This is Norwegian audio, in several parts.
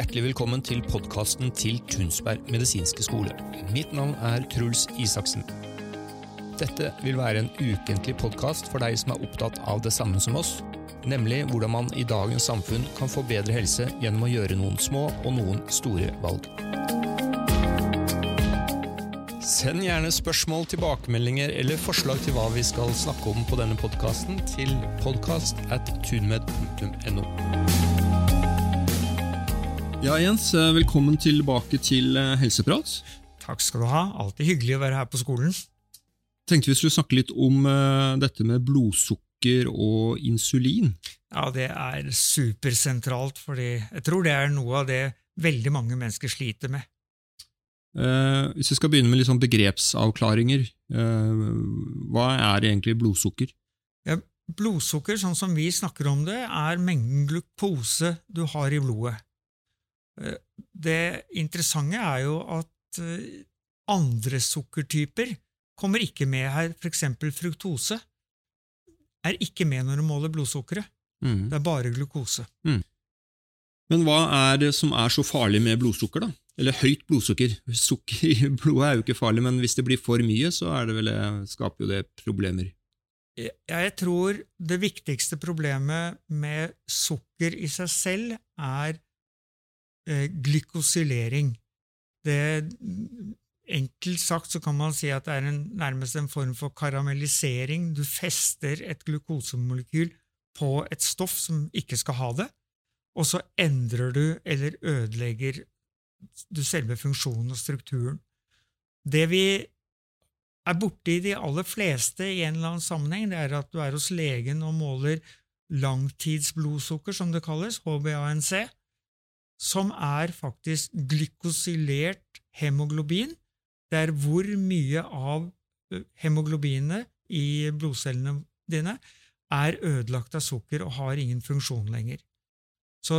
Hjertelig velkommen til podkasten til Tunsberg medisinske skole. Mitt navn er Truls Isaksen. Dette vil være en ukentlig podkast for deg som er opptatt av det samme som oss, nemlig hvordan man i dagens samfunn kan få bedre helse gjennom å gjøre noen små og noen store valg. Send gjerne spørsmål, tilbakemeldinger eller forslag til hva vi skal snakke om på denne podkasten til podkast at tunmed.no. Ja, Jens, eh, velkommen tilbake til eh, Helseprat. Takk skal du ha. Alltid hyggelig å være her på skolen. Tenkte vi skulle snakke litt om uh, dette med blodsukker og insulin. Ja, det er supersentralt, fordi jeg tror det er noe av det veldig mange mennesker sliter med. Eh, hvis vi skal begynne med sånn begrepsavklaringer, eh, hva er egentlig blodsukker? Ja, blodsukker, sånn som vi snakker om det, er mengden glukose du har i blodet. Eh, det interessante er jo at eh, andre sukkertyper kommer ikke med her, f.eks. fruktose er ikke med når du måler blodsukkeret. Mm. Det er bare glukose. Mm. Men hva er det som er så farlig med blodsukker, da? Eller høyt blodsukker. Sukker i blodet er jo ikke farlig, men hvis det blir for mye, så det vel, skaper jo det problemer. Jeg tror det viktigste problemet med sukker i seg selv er eh, glykosylering. Det, enkelt sagt så kan man si at det er en, nærmest en form for karamellisering. Du fester et glukosemolekyl på et stoff som ikke skal ha det, og så endrer du eller ødelegger du selve funksjonen og strukturen. Det vi er borti de aller fleste i en eller annen sammenheng, det er at du er hos legen og måler langtidsblodsukker, som det kalles, HbA1c, som er faktisk glykosylert hemoglobin. Det er hvor mye av hemoglobinet i blodcellene dine er ødelagt av sukker og har ingen funksjon lenger. Så,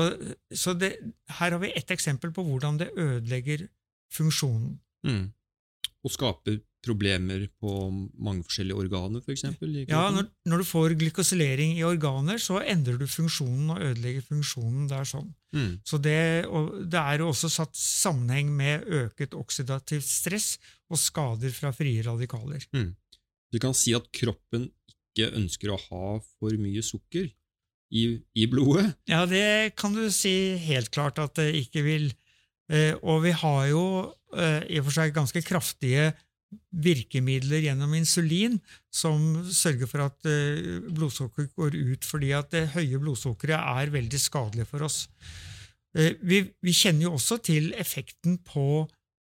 så det, her har vi ett eksempel på hvordan det ødelegger funksjonen. Mm. Og skaper problemer på mange forskjellige organer, f.eks.? Ja, når, når, du får glykosylering i organer, så endrer du funksjonen og ødelegger funksjonen. Det er sånn. Mm. Så det, det, er også satt sammenheng med øket oksidativt stress og skader fra frie radikaler. Mm. Du kan si at kroppen ikke ønsker å ha for mye sukker i, i blodet? Ja, det kan du si helt klart at det ikke vil. Eh, og vi har jo eh, i og for seg ganske kraftige virkemidler gjennom insulin som sørger for at eh, blodsukker går ut, fordi at det høye blodsukkeret er veldig skadelig for oss. Vi, vi, kjenner jo også til effekten på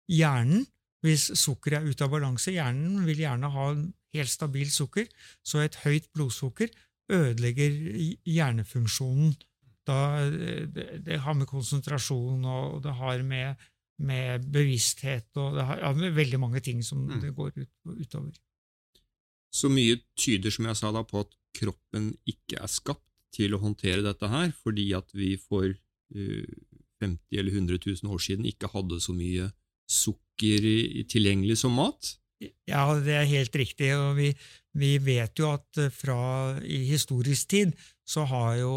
hjernen hvis sukkeret er ute av balanse. Hjernen vil gjerne ha helt stabilt sukker, så et høyt blodsukker ødelegger hjernefunksjonen. Da, eh, det, det har med konsentrasjon og det har med med bevissthet og det har, ja, med veldig mange ting som mm. det går ut, utover. Så mye tyder som jeg sa da, på at kroppen ikke er skapt til å håndtere dette her, fordi at vi for uh, 50 eller 100 000 år siden ikke hadde så mye sukker i, tilgjengelig som mat? Ja, det er helt riktig. og Vi, vi vet jo at eh, fra i historisk tid så har jo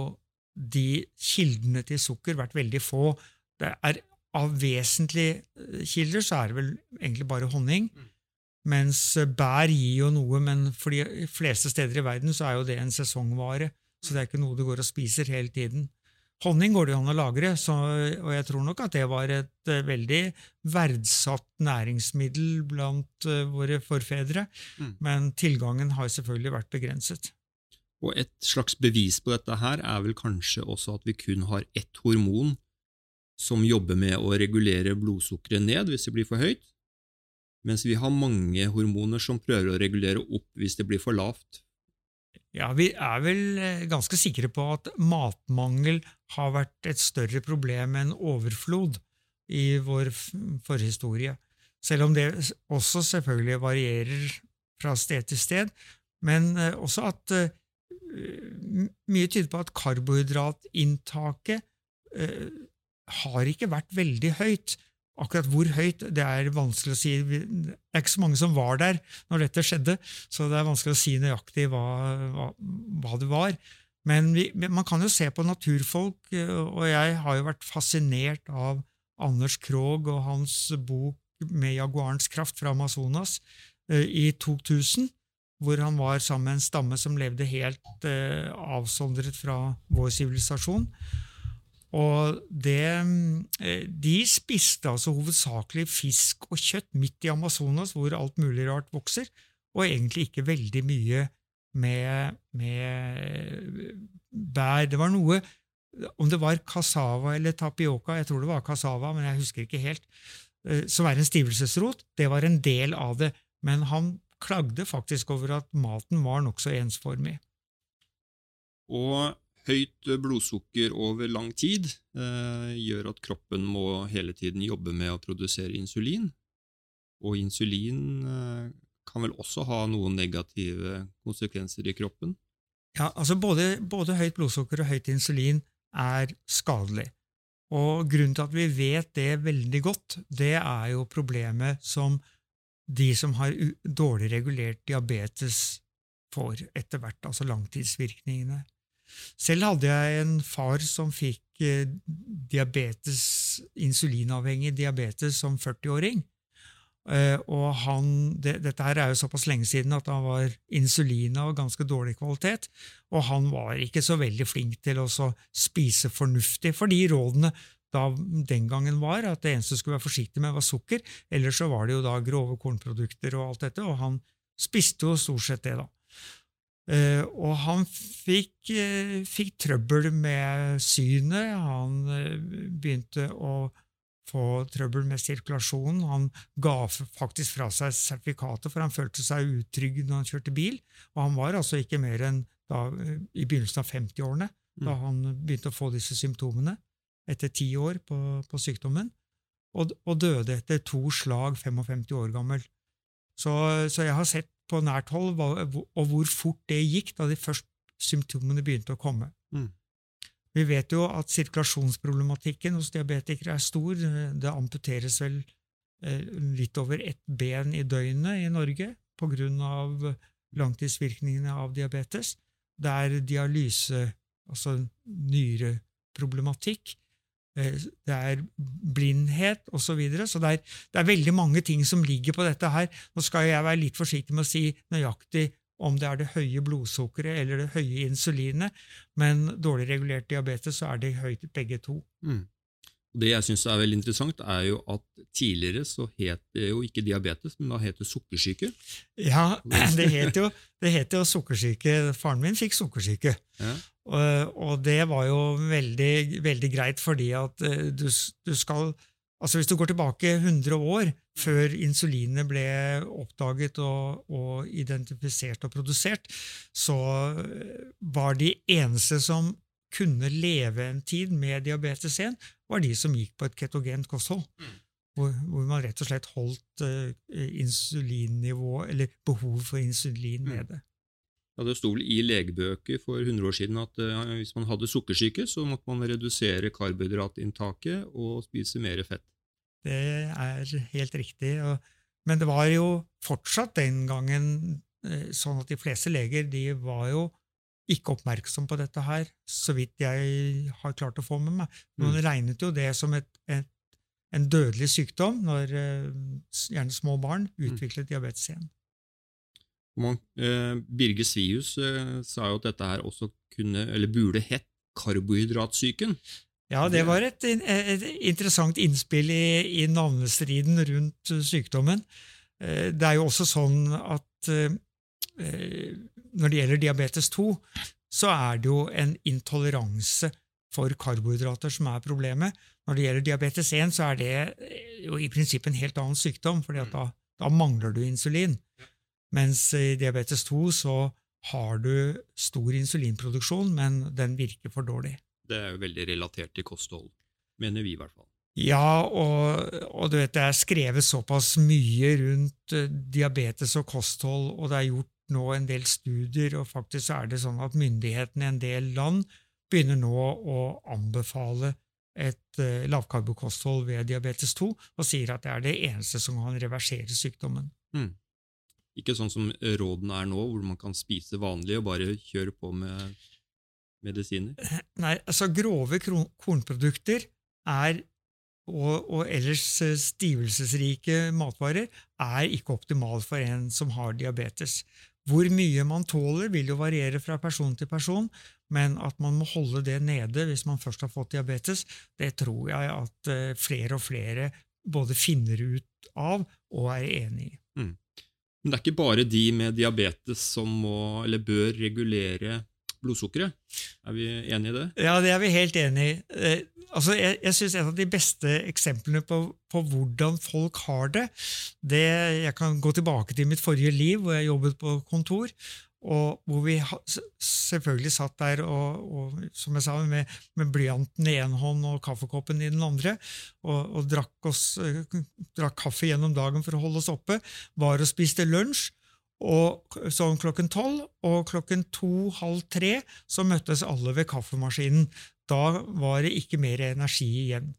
de kildene til sukker vært veldig få. Det er av vesentlige eh, kilder så er det vel egentlig bare honning. Mm. Mens eh, bær gir jo noe, men for de fleste steder i verden så er jo det en sesongvare. Så det er ikke noe du går og spiser hele tiden. Honning går det jo an å lagre, så, og jeg tror nok at det var et uh, veldig verdsatt næringsmiddel blant våre forfedre. Mm. Men tilgangen har selvfølgelig vært begrenset. Og Et slags bevis på dette her er vel kanskje også at vi kun har ett hormon som jobber med å regulere blodsukkeret ned hvis det blir for høyt, mens vi har mange hormoner som prøver å regulere opp hvis det blir for lavt. Ja, Vi er vel eh, ganske sikre på at matmangel har vært et større problem enn overflod i vår forhistorie, selv om det også selvfølgelig varierer fra sted til sted, men eh, også at uh, mye tyder på at karbohydratinntaket uh, har ikke vært veldig høyt. Akkurat hvor høyt det er vanskelig å si. Det er ikke så mange som var der når dette skjedde, så det er vanskelig å si nøyaktig hva, hva, hva det var. Men vi, man kan jo se på naturfolk, og jeg har jo vært fascinert av Anders Krogh og hans bok med jaguarens kraft fra Amazonas i 2000, hvor han var sammen med en stamme som levde helt eh, avsondret fra vår sivilisasjon. Og det, eh, De spiste altså hovedsakelig fisk og kjøtt midt i Amazonas, hvor alt mulig rart vokser, og egentlig ikke veldig mye med, med bær. Det var noe Om det var cassava eller tapioca, jeg tror det var cassava, men jeg husker ikke helt, eh, som er en stivelsesrot, det var en del av det. Men han klagde faktisk over at maten var nokså ensformig. Og høyt blodsukker over lang tid eh, gjør at kroppen må hele tiden jobbe med å produsere insulin. Og insulin eh, kan vel også ha noen negative konsekvenser i kroppen? Ja, altså både, både høyt blodsukker og høyt insulin er skadelig. Og grunnen til at vi vet det veldig godt, det er jo problemet som de som har dårlig regulert diabetes, får etter hvert, altså langtidsvirkningene. Selv hadde jeg en far som fikk eh, diabetes, insulinavhengig diabetes som 40-åring. Eh, og han, det, Dette her er jo såpass lenge siden at han var insulin av ganske dårlig kvalitet, og han var ikke så veldig flink til å spise fornuftig, for de rådene da den gangen var at det eneste du skulle være forsiktig med, var sukker. Ellers så var det jo da grove kornprodukter og alt dette, og han spiste jo stort sett det, da. Uh, og han fikk, uh, fikk, trøbbel med synet. Han uh, begynte å få trøbbel med sirkulasjonen. Han ga faktisk fra seg sertifikatet, for han følte seg utrygg når han kjørte bil. Og han var altså ikke mer enn da, i begynnelsen av 50-årene da mm. han begynte å få disse symptomene etter ti år på, på sykdommen, og, og, døde etter to slag 55 år gammel. Så, så, jeg har sett på nært hold hva, og hvor fort det gikk da de første symptomene begynte å komme. Mm. Vi vet jo at sirkulasjonsproblematikken hos diabetikere er stor. Det amputeres vel eh, litt over ett ben i døgnet i Norge av langtidsvirkningene av diabetes. Det er dialyse, altså nyreproblematikk. Eh, det er blindhet osv. Så, videre. så det er, det er, veldig mange ting som ligger på dette her. Nå skal jeg være litt forsiktig med å si nøyaktig om det er det høye blodsukkeret eller det høye insulinet, men dårlig regulert diabetes så er det høyt begge to. Mm. Det jeg syns er veldig interessant, er jo at tidligere så het det jo ikke diabetes, men da het det sukkersyke. Ja, det het jo, det het jo sukkersyke. Faren min fikk sukkersyke. Ja. Og, og, det var jo veldig, veldig greit, fordi at eh, du, du, skal Altså Hvis du går tilbake 100 år, før insulinet ble oppdaget og, og identifisert og produsert, så var de eneste som kunne leve en tid med diabetes 1, var de som gikk på et ketogent kosthold. Mm. Hvor, hvor, man rett og slett holdt uh, insulinnivået, eller behovet for insulin mm. nede. Ja, Det sto vel i legebøker for 100 år siden at uh, hvis man hadde sukkersyke, så måtte man redusere karbohydratinntaket og spise mer fett. Det er helt riktig. Og, men det var jo fortsatt den gangen uh, sånn at de fleste leger de var jo ikke oppmerksom på dette her, så vidt jeg har klart å få med meg. Man mm. regnet jo det som et, et, en dødelig sykdom når uh, gjerne små barn mm. utviklet diabetes 1. Man, eh, Birge Svius eh, sa jo at dette her også kunne, eller burde hett karbohydratsyken. Ja, det var et, et interessant innspill i, i, navnestriden rundt sykdommen. Eh, det er jo også sånn at eh, når det gjelder diabetes 2, så er det jo en intoleranse for karbohydrater som er problemet. Når det gjelder diabetes 1, så er det jo i prinsippet en helt annen sykdom, for da, da, mangler du insulin. Mens i diabetes 2 så har du stor insulinproduksjon, men den virker for dårlig. Det er jo veldig relatert til kosthold, mener vi i hvert fall. Ja, og, og, du vet, det er skrevet såpass mye rundt uh, diabetes og kosthold, og det er gjort nå en del studier, og faktisk er det sånn at myndighetene i en del land begynner nå å anbefale et uh, lavkarbokosthold ved diabetes 2, og sier at det er det eneste som kan reversere sykdommen. Mm. Ikke sånn som rådene er nå, hvor man kan spise vanlig og bare kjøre på med medisiner? Nei, altså grove kornprodukter er, og, og ellers eh, stivelsesrike matvarer er ikke optimalt for en som har diabetes. Hvor mye man tåler, vil jo variere fra person til person, men at man må holde det nede hvis man først har fått diabetes, det tror jeg at eh, flere og flere både finner ut av og er enig i. Men det er ikke bare de med diabetes som må, eller bør regulere blodsukkeret. Er vi enige i det? Ja, det er vi helt enig i. Eh, altså, jeg jeg syns et av de beste eksemplene på, på hvordan folk har det, det Jeg kan gå tilbake til mitt forrige liv, hvor jeg jobbet på kontor. Og hvor vi ha, selvfølgelig satt der og, og som jeg sa, med, med blyanten i én hånd og kaffekoppen i den andre, og, og drakk, oss, eh, drakk kaffe gjennom dagen for å holde oss oppe, var og spiste lunsj. Og sånn klokken tolv, og klokken to-halv tre så møttes alle ved kaffemaskinen. Da var det ikke mer energi igjen.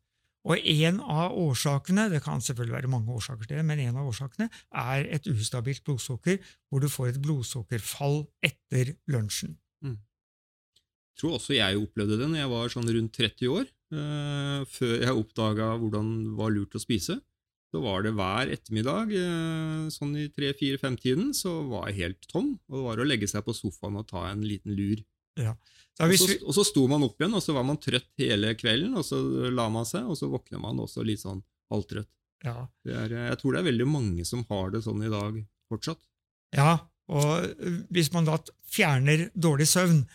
Og en av årsakene, det kan selvfølgelig være mange årsaker til det, men en av årsakene er et ustabilt blodsukker, hvor du får et blodsukkerfall etter lunsjen. Jeg tror også jeg opplevde det når jeg var sånn rundt 30 år, eh, før jeg oppdaga hvordan det var lurt å spise. Så var det hver ettermiddag, eh, sånn i tre-fire-fem-tiden, så var jeg helt tom. Og det var å legge seg på sofaen og ta en liten lur. Så Og hvis så, vi, og så sto man opp igjen, og så var man trøtt hele kvelden, og så la man seg, og så våkner man også litt sånn halvtrøtt. ja, Det er, eh, jeg tror det er veldig mange som har det sånn i dag fortsatt. ja, og hvis man da fjerner dårlig søvn,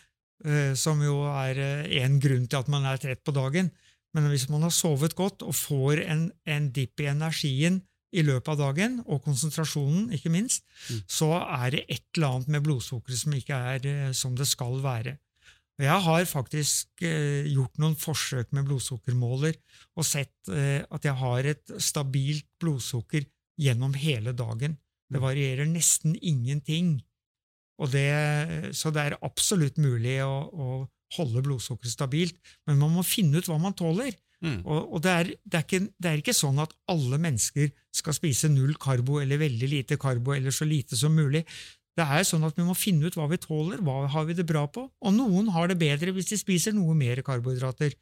øh, som jo er én en grunn til at man er trett på dagen, men hvis man har sovet godt og får en, en dipp i energien i løpet av dagen, og konsentrasjonen, ikke minst, Mm. så er det et eller annet med blodsukkeret som ikke er øh, som det skal være. Og Jeg har faktisk eh, gjort noen forsøk med blodsukkermåler og sett eh, at jeg har et stabilt blodsukker gjennom hele dagen. Det Mm. varierer nesten ingenting. Og det, så det er absolutt mulig å, å holde blodsukkeret stabilt, men man må finne ut hva man tåler. Mm. Og, og det, er, det, er ikke, det er ikke sånn at alle mennesker skal spise null karbo eller veldig lite karbo eller så lite som mulig. Det er sånn at Vi må finne ut hva vi tåler, hva har vi det bra på. Og noen har det bedre hvis de spiser noe mer karbohydrater.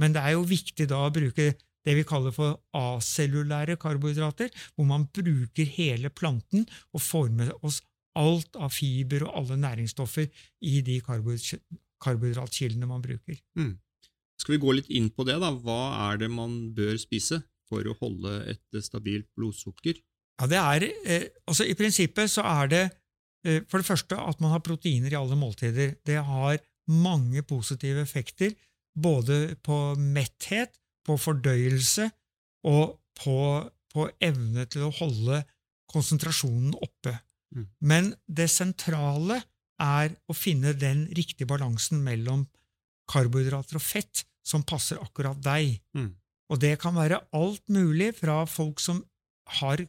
Men det er jo viktig da å bruke det vi kaller for acellulære karbohydrater, hvor man bruker hele planten og får med oss alt av fiber og alle næringsstoffer i de karbohyd- karbohydratkildene man bruker. Mm. Skal vi gå litt inn på det? da? Hva er det man bør spise for å holde et stabilt blodsukker? Ja, det er, eh, altså I prinsippet så er det eh, for det første at man har proteiner i alle måltider. Det har mange positive effekter, både på metthet, på fordøyelse og på, på evne til å holde konsentrasjonen oppe. Mm. Men det sentrale er å finne den riktige balansen mellom karbohydrater og fett som passer akkurat deg. Mm. Og det kan være alt mulig fra folk som har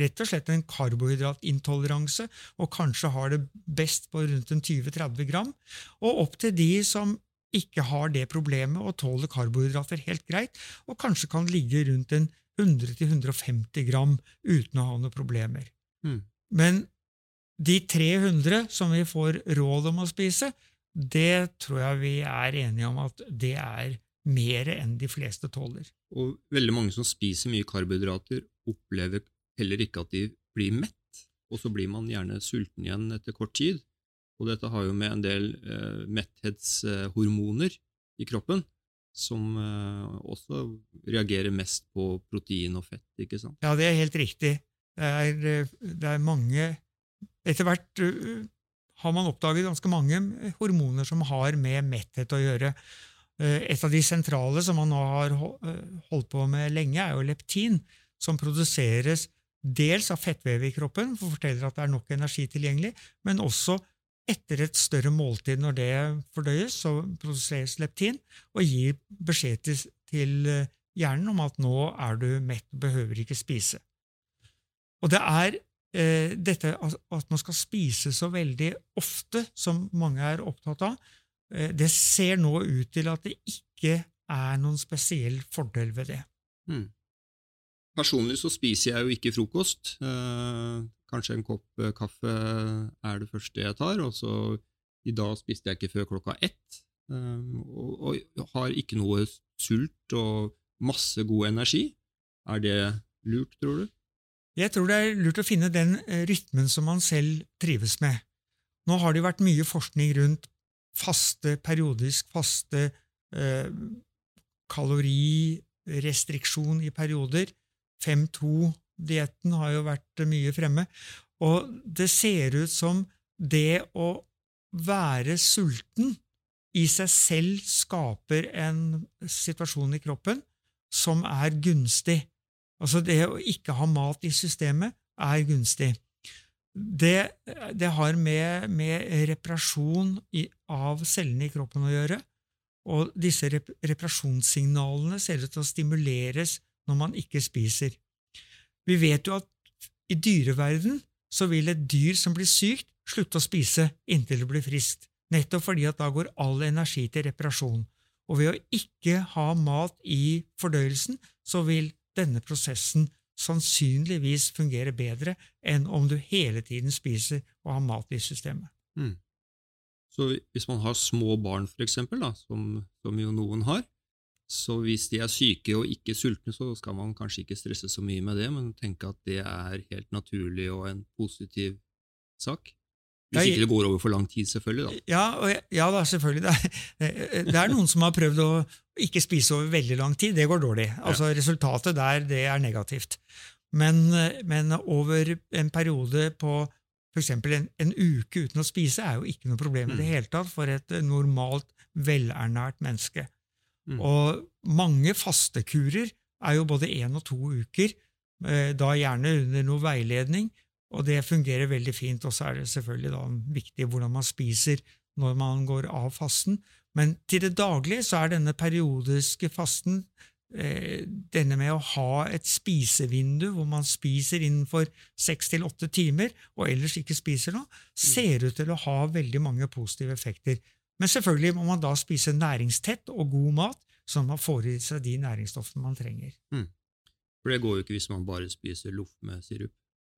rett og slett en karbohydratintoleranse og kanskje har det best på rundt en 20-30 gram, og opp til de som ikke har det problemet og tåler karbohydrater helt greit, og kanskje kan ligge rundt en 100-150 gram uten å ha noen problemer. Mm. Men de 300 som vi får råd om å spise, det tror jeg vi er enige om at det er mer enn de fleste tåler. Og veldig mange som spiser mye karbohydrater, opplever heller ikke at de blir mett, og så blir man gjerne sulten igjen etter kort tid. Og dette har jo med en del eh, metthetshormoner i kroppen, som eh, også reagerer mest på protein og fett, ikke sant? Ja, det er helt riktig. Det er, eh, det er mange Etter hvert har man oppdaget ganske mange hormoner som har med metthet å gjøre. Et av de sentrale som man nå har holdt på med lenge, er jo leptin, som produseres dels av fettvevet i kroppen, for forteller at det er nok energi tilgjengelig, men også etter et større måltid, når det fordøyes, så produseres leptin og gir beskjed til, hjernen om at nå er du mett, og behøver ikke spise. Og det er eh, dette at man skal spise så veldig ofte, som mange er opptatt av, eh, det ser nå ut til at det ikke er noen spesiell fordel ved det. Mm. Personlig så spiser jeg jo ikke frokost. Eh, kanskje en kopp eh, kaffe er det første jeg tar, og så I dag spiste jeg ikke før klokka ett, um, og, og har ikke noe sult og masse god energi. Er det lurt, tror du? Jeg tror det er lurt å finne den eh, rytmen som man selv trives med. Nå har det jo vært mye forskning rundt faste, periodisk faste, eh, kalorirestriksjon i perioder. 5-2-dietten har jo vært mye fremme. Og det ser ut som det å være sulten i seg selv skaper en situasjon i kroppen som er gunstig. Altså det å ikke ha mat i systemet er gunstig. Det, det har med, med reparasjon i, av cellene i kroppen å gjøre, og disse rep reparasjonssignalene ser ut til å stimuleres når man ikke spiser. Vi vet jo at i dyreverden så vil et dyr som blir sykt, slutte å spise inntil det blir friskt, nettopp fordi at da går all energi til reparasjon. Og ved å ikke ha mat i fordøyelsen, så vil denne prosessen sannsynligvis fungere bedre enn om du hele tiden spiser og har mat i systemet. Mm. Så hvis man har små barn, for eksempel, da, som, som, jo noen har, så hvis de er syke og ikke sultne, så skal man kanskje ikke stresse så mye med det, men tenke at det er helt naturlig og en positiv sak. Hvis ikke det går over for lang tid, selvfølgelig. da. Ja, ja da, selvfølgelig. Det er, det er, noen som har prøvd å ikke spise over veldig lang tid. Det går dårlig. Altså. Resultatet der det er negativt. Men, men over en periode på f.eks. En, en uke uten å spise er jo ikke noe problem i det mm. hele tatt for et normalt, velernært menneske. Mm. Og mange fastekurer er jo både én og to uker, eh, da gjerne under noe veiledning, og det fungerer veldig fint. Og så er det selvfølgelig da viktig hvordan man spiser når man går av fasten. Men til det daglige så er denne periodiske fasten eh, denne med å ha et spisevindu hvor man spiser innenfor seks til åtte timer, og ellers ikke spiser noe, ser ut til å ha veldig mange positive effekter. Men selvfølgelig må man da spise næringstett og god mat, sånn at man får i seg de næringsstoffene man trenger. Mm. For det går jo ikke hvis man bare spiser loff med sirup.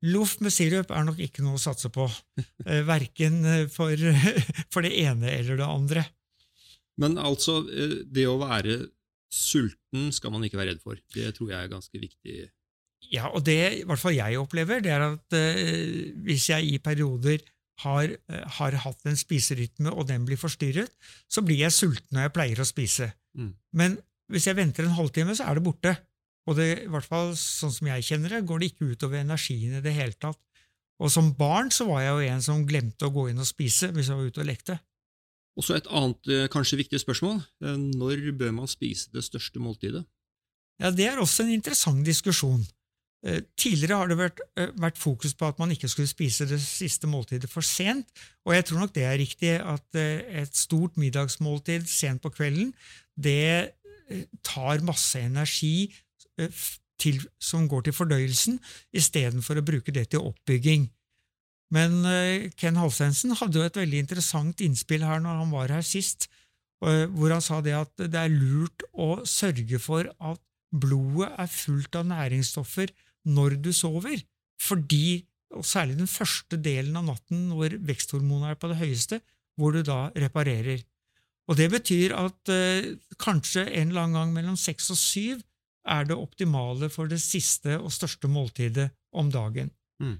Loff med sirup er nok ikke noe å satse på, eh, verken eh, for, for, det ene eller det andre. Men altså, eh, det å være sulten skal man ikke være redd for. Det tror jeg er ganske viktig. Ja, og det i hvert fall jeg opplever, det er at eh, hvis jeg i perioder har, har, hatt en spiserytme, og den blir forstyrret, så blir jeg sulten når jeg pleier å spise. Mm. Men hvis jeg venter en halvtime, så er det borte. Og det, i hvert fall sånn som jeg kjenner det, går det ikke utover energien i det hele tatt. Og som barn så var jeg jo en som glemte å gå inn og spise hvis jeg var ute og lekte. Og så et annet eh, kanskje viktig spørsmål. Eh, når bør man spise det største måltidet? Ja, Det er også en interessant diskusjon. Eh, tidligere har det vært, vært, fokus på at man ikke skulle spise det siste måltidet for sent, og jeg tror nok det er riktig at et stort middagsmåltid sent på kvelden det tar masse energi til, som går til fordøyelsen, istedenfor å bruke det til oppbygging. Men uh, Ken Halstensen hadde jo et veldig interessant innspill her når han var her sist, uh, hvor han sa det at det er lurt å sørge for at blodet er fullt av næringsstoffer når du sover, fordi, og særlig den første delen av natten hvor veksthormonet er på det høyeste, hvor du da reparerer. Og Det betyr at kanskje en eller annen gang mellom seks og syv er det optimale for det siste og største måltidet om dagen. Mm.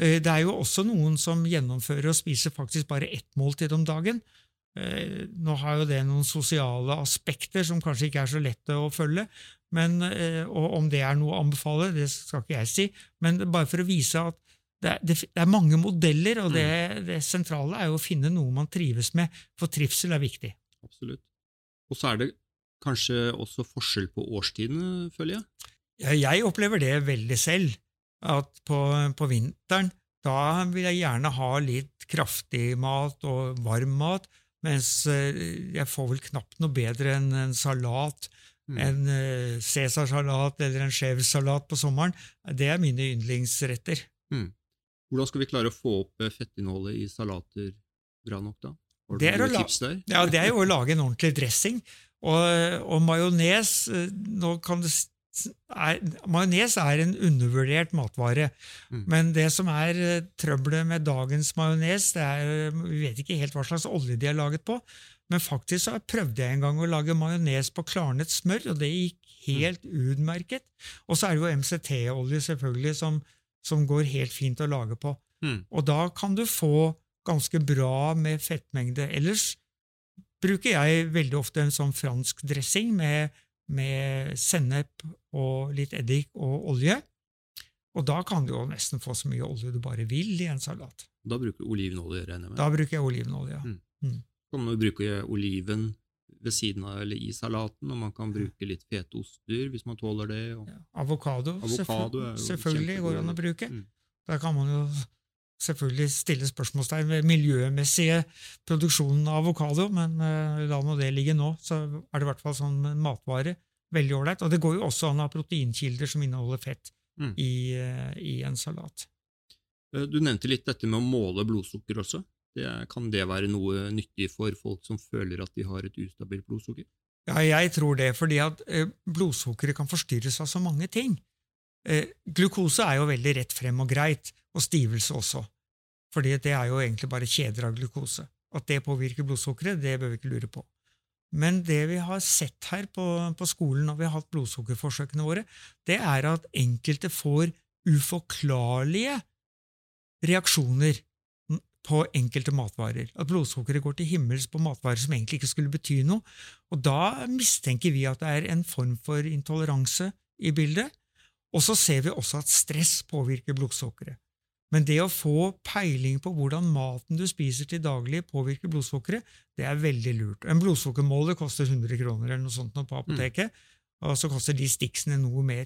Eh, det er jo også noen som gjennomfører og spiser faktisk bare ett måltid om dagen. Eh, nå har jo det noen sosiale aspekter som kanskje ikke er så lette å følge, men, eh, og om det er noe å anbefale, det skal ikke jeg si, men bare for å vise at det er, det er mange modeller, og det, mm. det, sentrale er jo å finne noe man trives med, for trivsel er viktig. Absolutt. Og så er det kanskje også forskjell på årstidene, føler jeg? Jeg opplever det veldig selv. At på, på, vinteren da vil jeg gjerne ha litt kraftig mat og varm mat, mens eh, jeg får vel knapt noe bedre enn en salat. Mm. En uh, cæsarsalat eller en skjevsalat på sommeren. Det er mine yndlingsretter. Mm. Hvordan skal vi klare å få opp eh, fettinnholdet i salater bra nok, da? Tips der? Ja, Det er jo å lage en ordentlig dressing. Og, og majones Nå kan det er, Majones er en undervurdert matvare. Mm. Men det som er eh, trøbbelet med dagens majones, det er Vi vet ikke helt hva slags olje de er laget på. Men faktisk så prøvde jeg en gang å lage majones på klarnet smør, og det gikk helt utmerket. Og så er det jo MCT-olje selvfølgelig som, som går helt fint å lage på. Mm. Og da kan du få ganske bra med fettmengde. Ellers bruker jeg veldig ofte en sånn fransk dressing med, med sennep og litt eddik og olje. Og da kan du jo nesten få så mye olje du bare vil i en salat. Da bruker du olivenolje, regner jeg med. Da bruker jeg olivenolje. ja. Mm. Kan man bruke oliven ved siden av eller i salaten, og man kan bruke litt fete oster hvis man tåler det. Og, Ja. Avokado, Avokado selvfø- selvfølgelig går an å bruke. Mm. Da kan man jo selvfølgelig stille spørsmålstegn ved miljømessige produksjonen av avokado, men da la nå det ligge nå. Så er det i hvert fall sånn matvare. Veldig ålreit. Og det går jo også an å ha proteinkilder som inneholder fett Mm. i, eh, i en salat. Eh, Du nevnte litt dette med å måle blodsukker også. Det, kan det være noe nyttig for folk som føler at de har et ustabilt blodsukker? Ja, jeg tror det, fordi at eh, blodsukkeret kan forstyrres av så mange ting. Eh, glukose er jo veldig rett frem og greit, og stivelse også. Fordi det er jo egentlig bare kjeder av glukose. At det påvirker blodsukkeret, det bør vi ikke lure på. Men det vi har sett her på, på skolen når vi har hatt blodsukkerforsøkene våre, det er at enkelte får uforklarlige reaksjoner på enkelte matvarer. At blodsukkeret går til himmels på matvarer som egentlig ikke skulle bety noe. Og da mistenker vi at det er en form for intoleranse i bildet. Og så ser vi også at stress påvirker blodsukkeret. Men det å få peiling på hvordan maten du spiser til daglig, påvirker blodsukkeret, det er veldig lurt. En blodsukkermåler koster 100 kroner eller noe sånt nå på apoteket, og så koster de stiksene noe mer.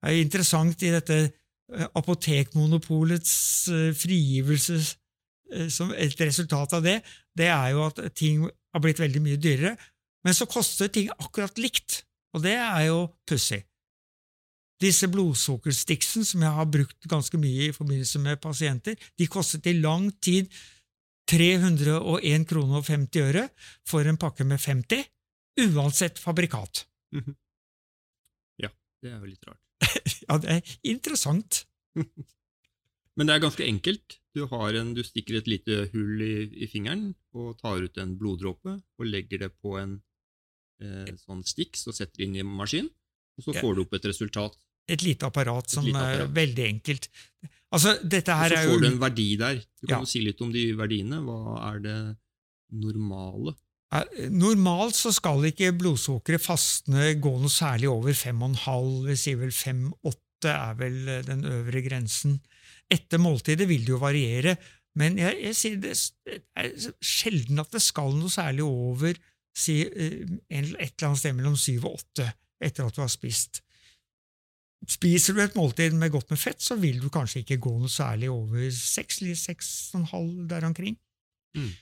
Det er jo interessant i dette eh, apotekmonopolets eh, frigivelse eh, som et resultat av det, det er jo at ting har blitt veldig mye dyrere, men så koster ting akkurat likt, og det er jo pussig. Disse blodsukkerstiksene, som jeg har brukt ganske mye i forbindelse med pasienter, de kostet i lang tid 301 kroner og 50 øre for en pakke med 50, uansett fabrikat. Ja, Det er jo litt rart. Ja, det er interessant. Men det er ganske enkelt. Du, har en, du stikker et lite hull i, i fingeren og tar ut en bloddråpe og legger det på en eh, sånn stiks og setter inn i en maskin, og så får du opp et resultat. Et lite apparat som lite apparat. veldig enkelt. Altså, dette her er jo Så får du en verdi der. Du kan Ja. jo si litt om de verdiene. Hva er det normale? Normalt så skal ikke blodsukkeret fastne gå noe særlig over 5,5, vi sier vel 5,8 er vel eh, den øvre grensen. Etter måltidet vil det jo variere, men jeg, jeg sier det det er sjelden at det skal noe særlig over si, eh, et eller annet sted mellom 7 og 8 etter at du har spist. Spiser du et måltid med godt med fett, så vil du kanskje ikke gå noe særlig over 6 eller 6,5 der omkring. Mm.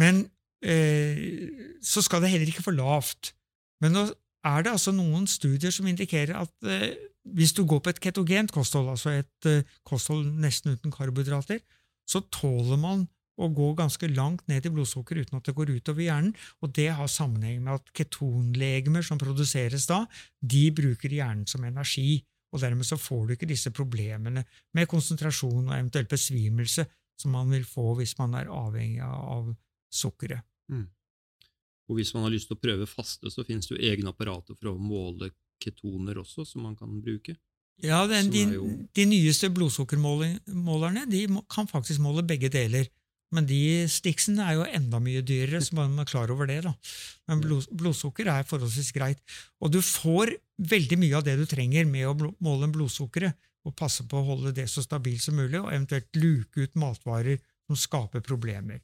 Men eh, så skal det heller ikke for lavt. Men nå er det altså noen studier som indikerer at eh, hvis du går på et ketogent kosthold, altså et eh, kosthold nesten uten karbohydrater, så tåler man å gå ganske langt ned i blodsukkeret uten at det går utover hjernen, og det har sammenheng med at ketonlegemer som produseres da, de bruker hjernen som energi, og dermed så får du ikke disse problemene med konsentrasjon og eventuelt besvimelse som man vil få hvis man er avhengig av sukkeret. Og hvis man har lyst til å prøve faste, så finnes det jo egne apparater for å måle ketoner også, som man kan bruke. Ja, den, de, de nyeste blodsukkermålerne de kan faktisk måle begge deler. Men de stiksene er jo enda mye dyrere, så man er klar over det. da. Men blod, blodsukker er forholdsvis greit. Og du får veldig mye av det du trenger med å måle blodsukkeret, og passe på å holde det så stabilt som mulig, og eventuelt luke ut matvarer som skaper problemer.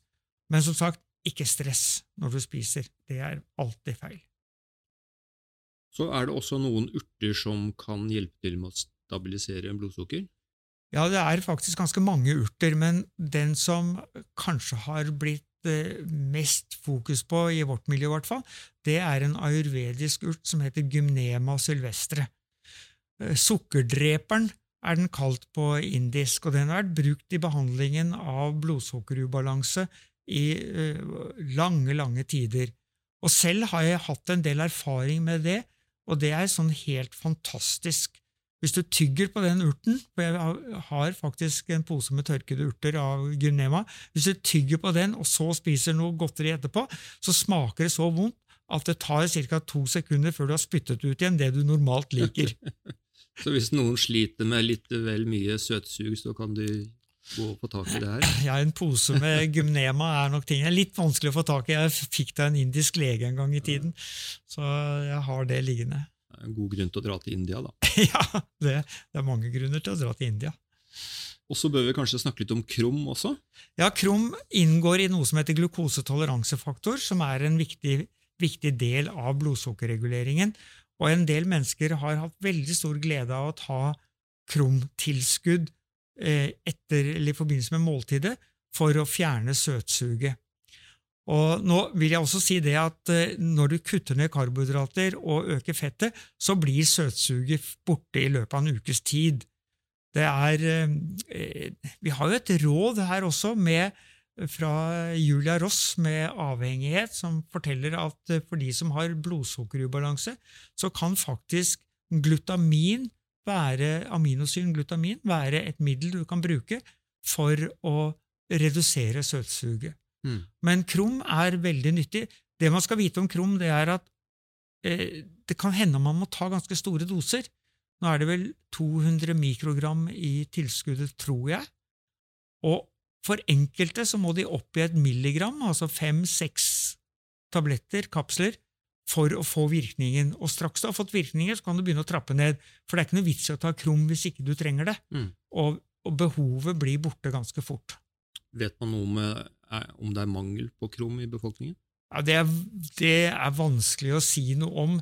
Men som sagt, ikke stress når du spiser. Det er alltid feil. Så er det også noen urter som kan hjelpe til med å stabilisere blodsukker. Ja, det er faktisk ganske mange urter, men den som kanskje har blitt eh, mest fokus på, i vårt miljø i hvert fall, det er en ayurvedisk urt som heter gymnema sylvestre. Eh, Sukkerdreperen er den kalt på indisk, og den har vært brukt i behandlingen av blodsukkerubalanse i eh, lange, lange tider. Og selv har jeg hatt en del erfaring med det, Og det er sånn helt fantastisk. Hvis du tygger på den urten, for jeg har- faktisk en pose med tørkede urter av Gunema, hvis du tygger på den og så spiser noe godteri etterpå, så smaker det så vondt at det tar ca. to sekunder før du har spyttet ut igjen det du normalt liker. Så hvis noen sliter med litt vel mye søtsug, så kan du gå og få tak i det her? Ja, En pose med Gymnema er nok ting. Det er litt vanskelig å få tak i. Jeg fikk det av en indisk lege en gang i tiden, så jeg har det liggende. En god grunn til å dra til India, da. Ja, det, det er mange grunner til å dra til India. Og så bør vi kanskje snakke litt om krom også? Ja, Krom inngår i noe som heter glukosetoleransefaktor, som er en viktig, viktig del av blodsukkerreguleringen. Og en del mennesker har hatt veldig stor glede av å ta kromtilskudd eh, etter eller i forbindelse med måltidet for å fjerne søtsuget. Og nå vil jeg også si det at eh, Når du kutter ned karbohydrater og øker fettet, så blir søtsuget borte i løpet av en ukes tid. Det er, eh, vi har jo et råd her også med, fra Julia Ross med avhengighet, som forteller at eh, for de som har blodsukkerubalanse, så kan faktisk glutamin være, aminosyren glutamin være et middel du kan bruke for å redusere søtsuget. Mm. Men krum er veldig nyttig. Det man skal vite om krum, det er at eh, det kan hende man må ta ganske store doser. Nå er det vel 200 mikrogram i tilskuddet, tror jeg. Og for enkelte så må de opp i et milligram, altså fem-seks tabletter, kapsler, for å få virkningen. Og straks du har fått virkninger, så kan du begynne å trappe ned. For det er ikke noe vits i å ta krum hvis ikke du trenger det. Mm. Og, og behovet blir borte ganske fort. Vet man noe om, eh, er- om det er mangel på krom i befolkningen? Ja, det, er, det er vanskelig å si noe om,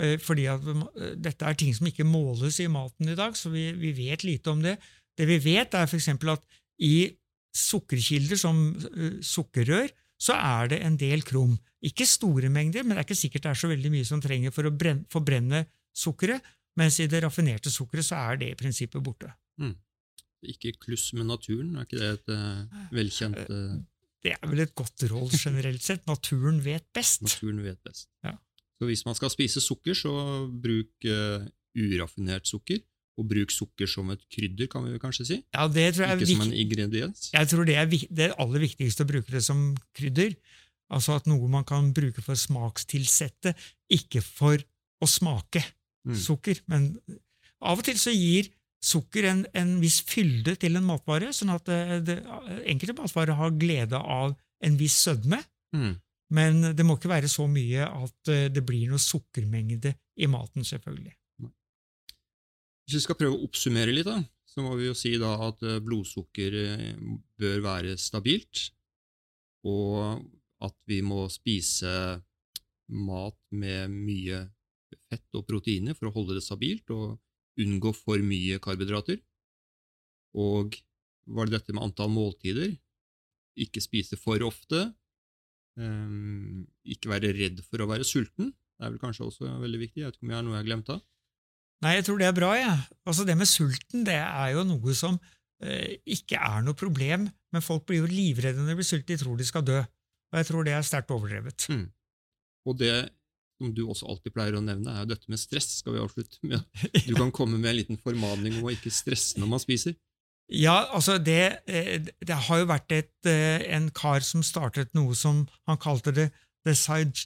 eh, fordi at eh, dette er ting som ikke måles i maten i dag, så vi, vi vet lite om det. Det vi vet, er f.eks. at i sukkerkilder som eh, sukkerrør, så er det en del krom. Ikke store mengder, men det er ikke sikkert det er så veldig mye som trenger for å brenne, forbrenne sukkeret, mens i det raffinerte sukkeret så er det i prinsippet borte. Ikke kluss med naturen, er ikke det et uh, velkjent eh, Det er vel et godt råd generelt sett. Naturen vet best. Naturen vet best. Ja. Så hvis man skal spise sukker, så bruk uh, uraffinert sukker, og bruk sukker som et krydder, kan vi kanskje si? Ja, det tror jeg er Ikke som en ingrediens. Jeg tror det er det aller viktigste å bruke det som krydder. Altså at noe man kan bruke for smakstilsette, ikke for å smake Mm. sukker. Men av og til så gir sukker en, en viss fylde til en matvare, sånn at det, det, enkelte matvarer har glede av en viss sødme. Mm. Men det må ikke være så mye at eh, det blir noe sukkermengde i maten, selvfølgelig. Hvis vi skal prøve å oppsummere litt, da, så må vi jo si da at eh, blodsukker eh, bør være stabilt, og at vi må spise mat med mye fett og proteiner for å holde det stabilt og unngå for mye karbohydrater. Og var det dette med antall måltider? Ikke spise for ofte. Um, ikke være redd for å være sulten. Det er vel kanskje også veldig viktig. Jeg vet ikke om jeg har noe jeg har glemt av. Nei, jeg tror det er bra. Ja. Altså, det med sulten det er jo noe som eh, ikke er noe problem, men folk blir jo livredde når de blir sultne. De tror de skal dø. Og jeg tror det er sterkt overdrevet. Mm. Og det som du også alltid pleier å nevne, er jo dette med stress. Skal vi avslutte med Du kan komme med en liten formaning om å ikke stresse når man spiser. Ja, altså det, eh, det har jo vært et, eh, en kar som startet noe som han kalte det The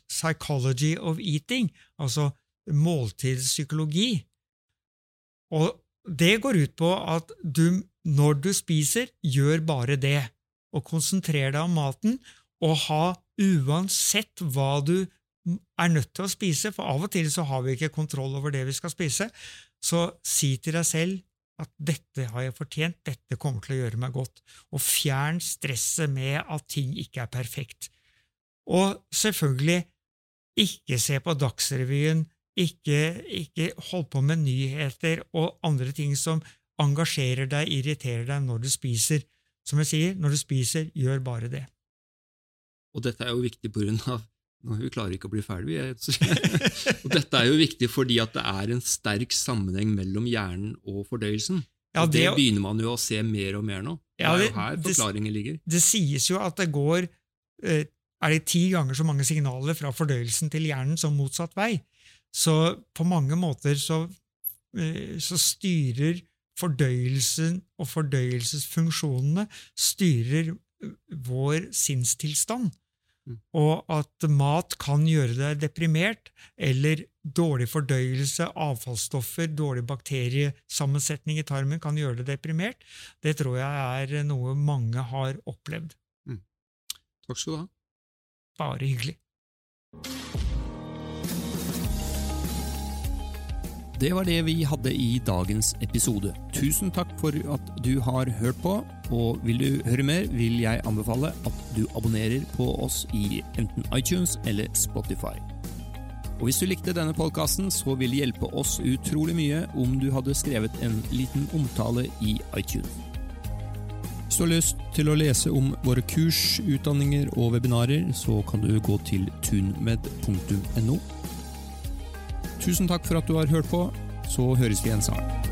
Psychology of Eating, altså måltidspsykologi. Og det går ut på at du, når du spiser, gjør bare det, og konsentrer deg om maten, og ha uansett hva du er nødt til å spise, for av og til så har vi ikke kontroll over det vi skal spise, så si til deg selv at dette har jeg fortjent, dette kommer til å gjøre meg godt, og fjern stresset med at ting ikke er perfekt. Og selvfølgelig, ikke se på Dagsrevyen, ikke, ikke hold på med nyheter og andre ting som engasjerer deg, irriterer deg når du spiser. Som jeg sier, når du spiser, gjør bare det. Og dette er jo viktig på grunn av Vi klarer ikke å bli ferdig. og dette er jo viktig fordi at det er en sterk sammenheng mellom hjernen og fordøyelsen. Ja, det, det- begynner man jo å se mer og mer nå. Det det er jo her forklaringen ligger. Det sies jo at det går eh, er det ti ganger så mange signaler fra fordøyelsen til hjernen som motsatt vei. Så på mange måter så, eh, så styrer fordøyelsen og fordøyelsesfunksjonene styrer eh, vår sinnstilstand. Mm. Og at mat kan gjøre deg deprimert, eller dårlig fordøyelse, avfallsstoffer, dårlig bakteriesammensetning i tarmen kan gjøre deg deprimert, det tror jeg er noe mange har opplevd. Takk skal du ha. Bare hyggelig. Det var det vi hadde i dagens episode. Tusen takk for at du har hørt på, og vil du høre mer, vil jeg anbefale at du abonnerer på oss i enten iTunes eller Spotify. Og Hvis du likte denne podkasten, så vil det hjelpe oss utrolig mye om du hadde skrevet en liten omtale i iTunes. Hvis du har lyst til å lese om våre kurs, utdanninger og webinarer, så kan du gå til tunmed.no. Tusen takk for at du har hørt på, så høres vi igjen snart.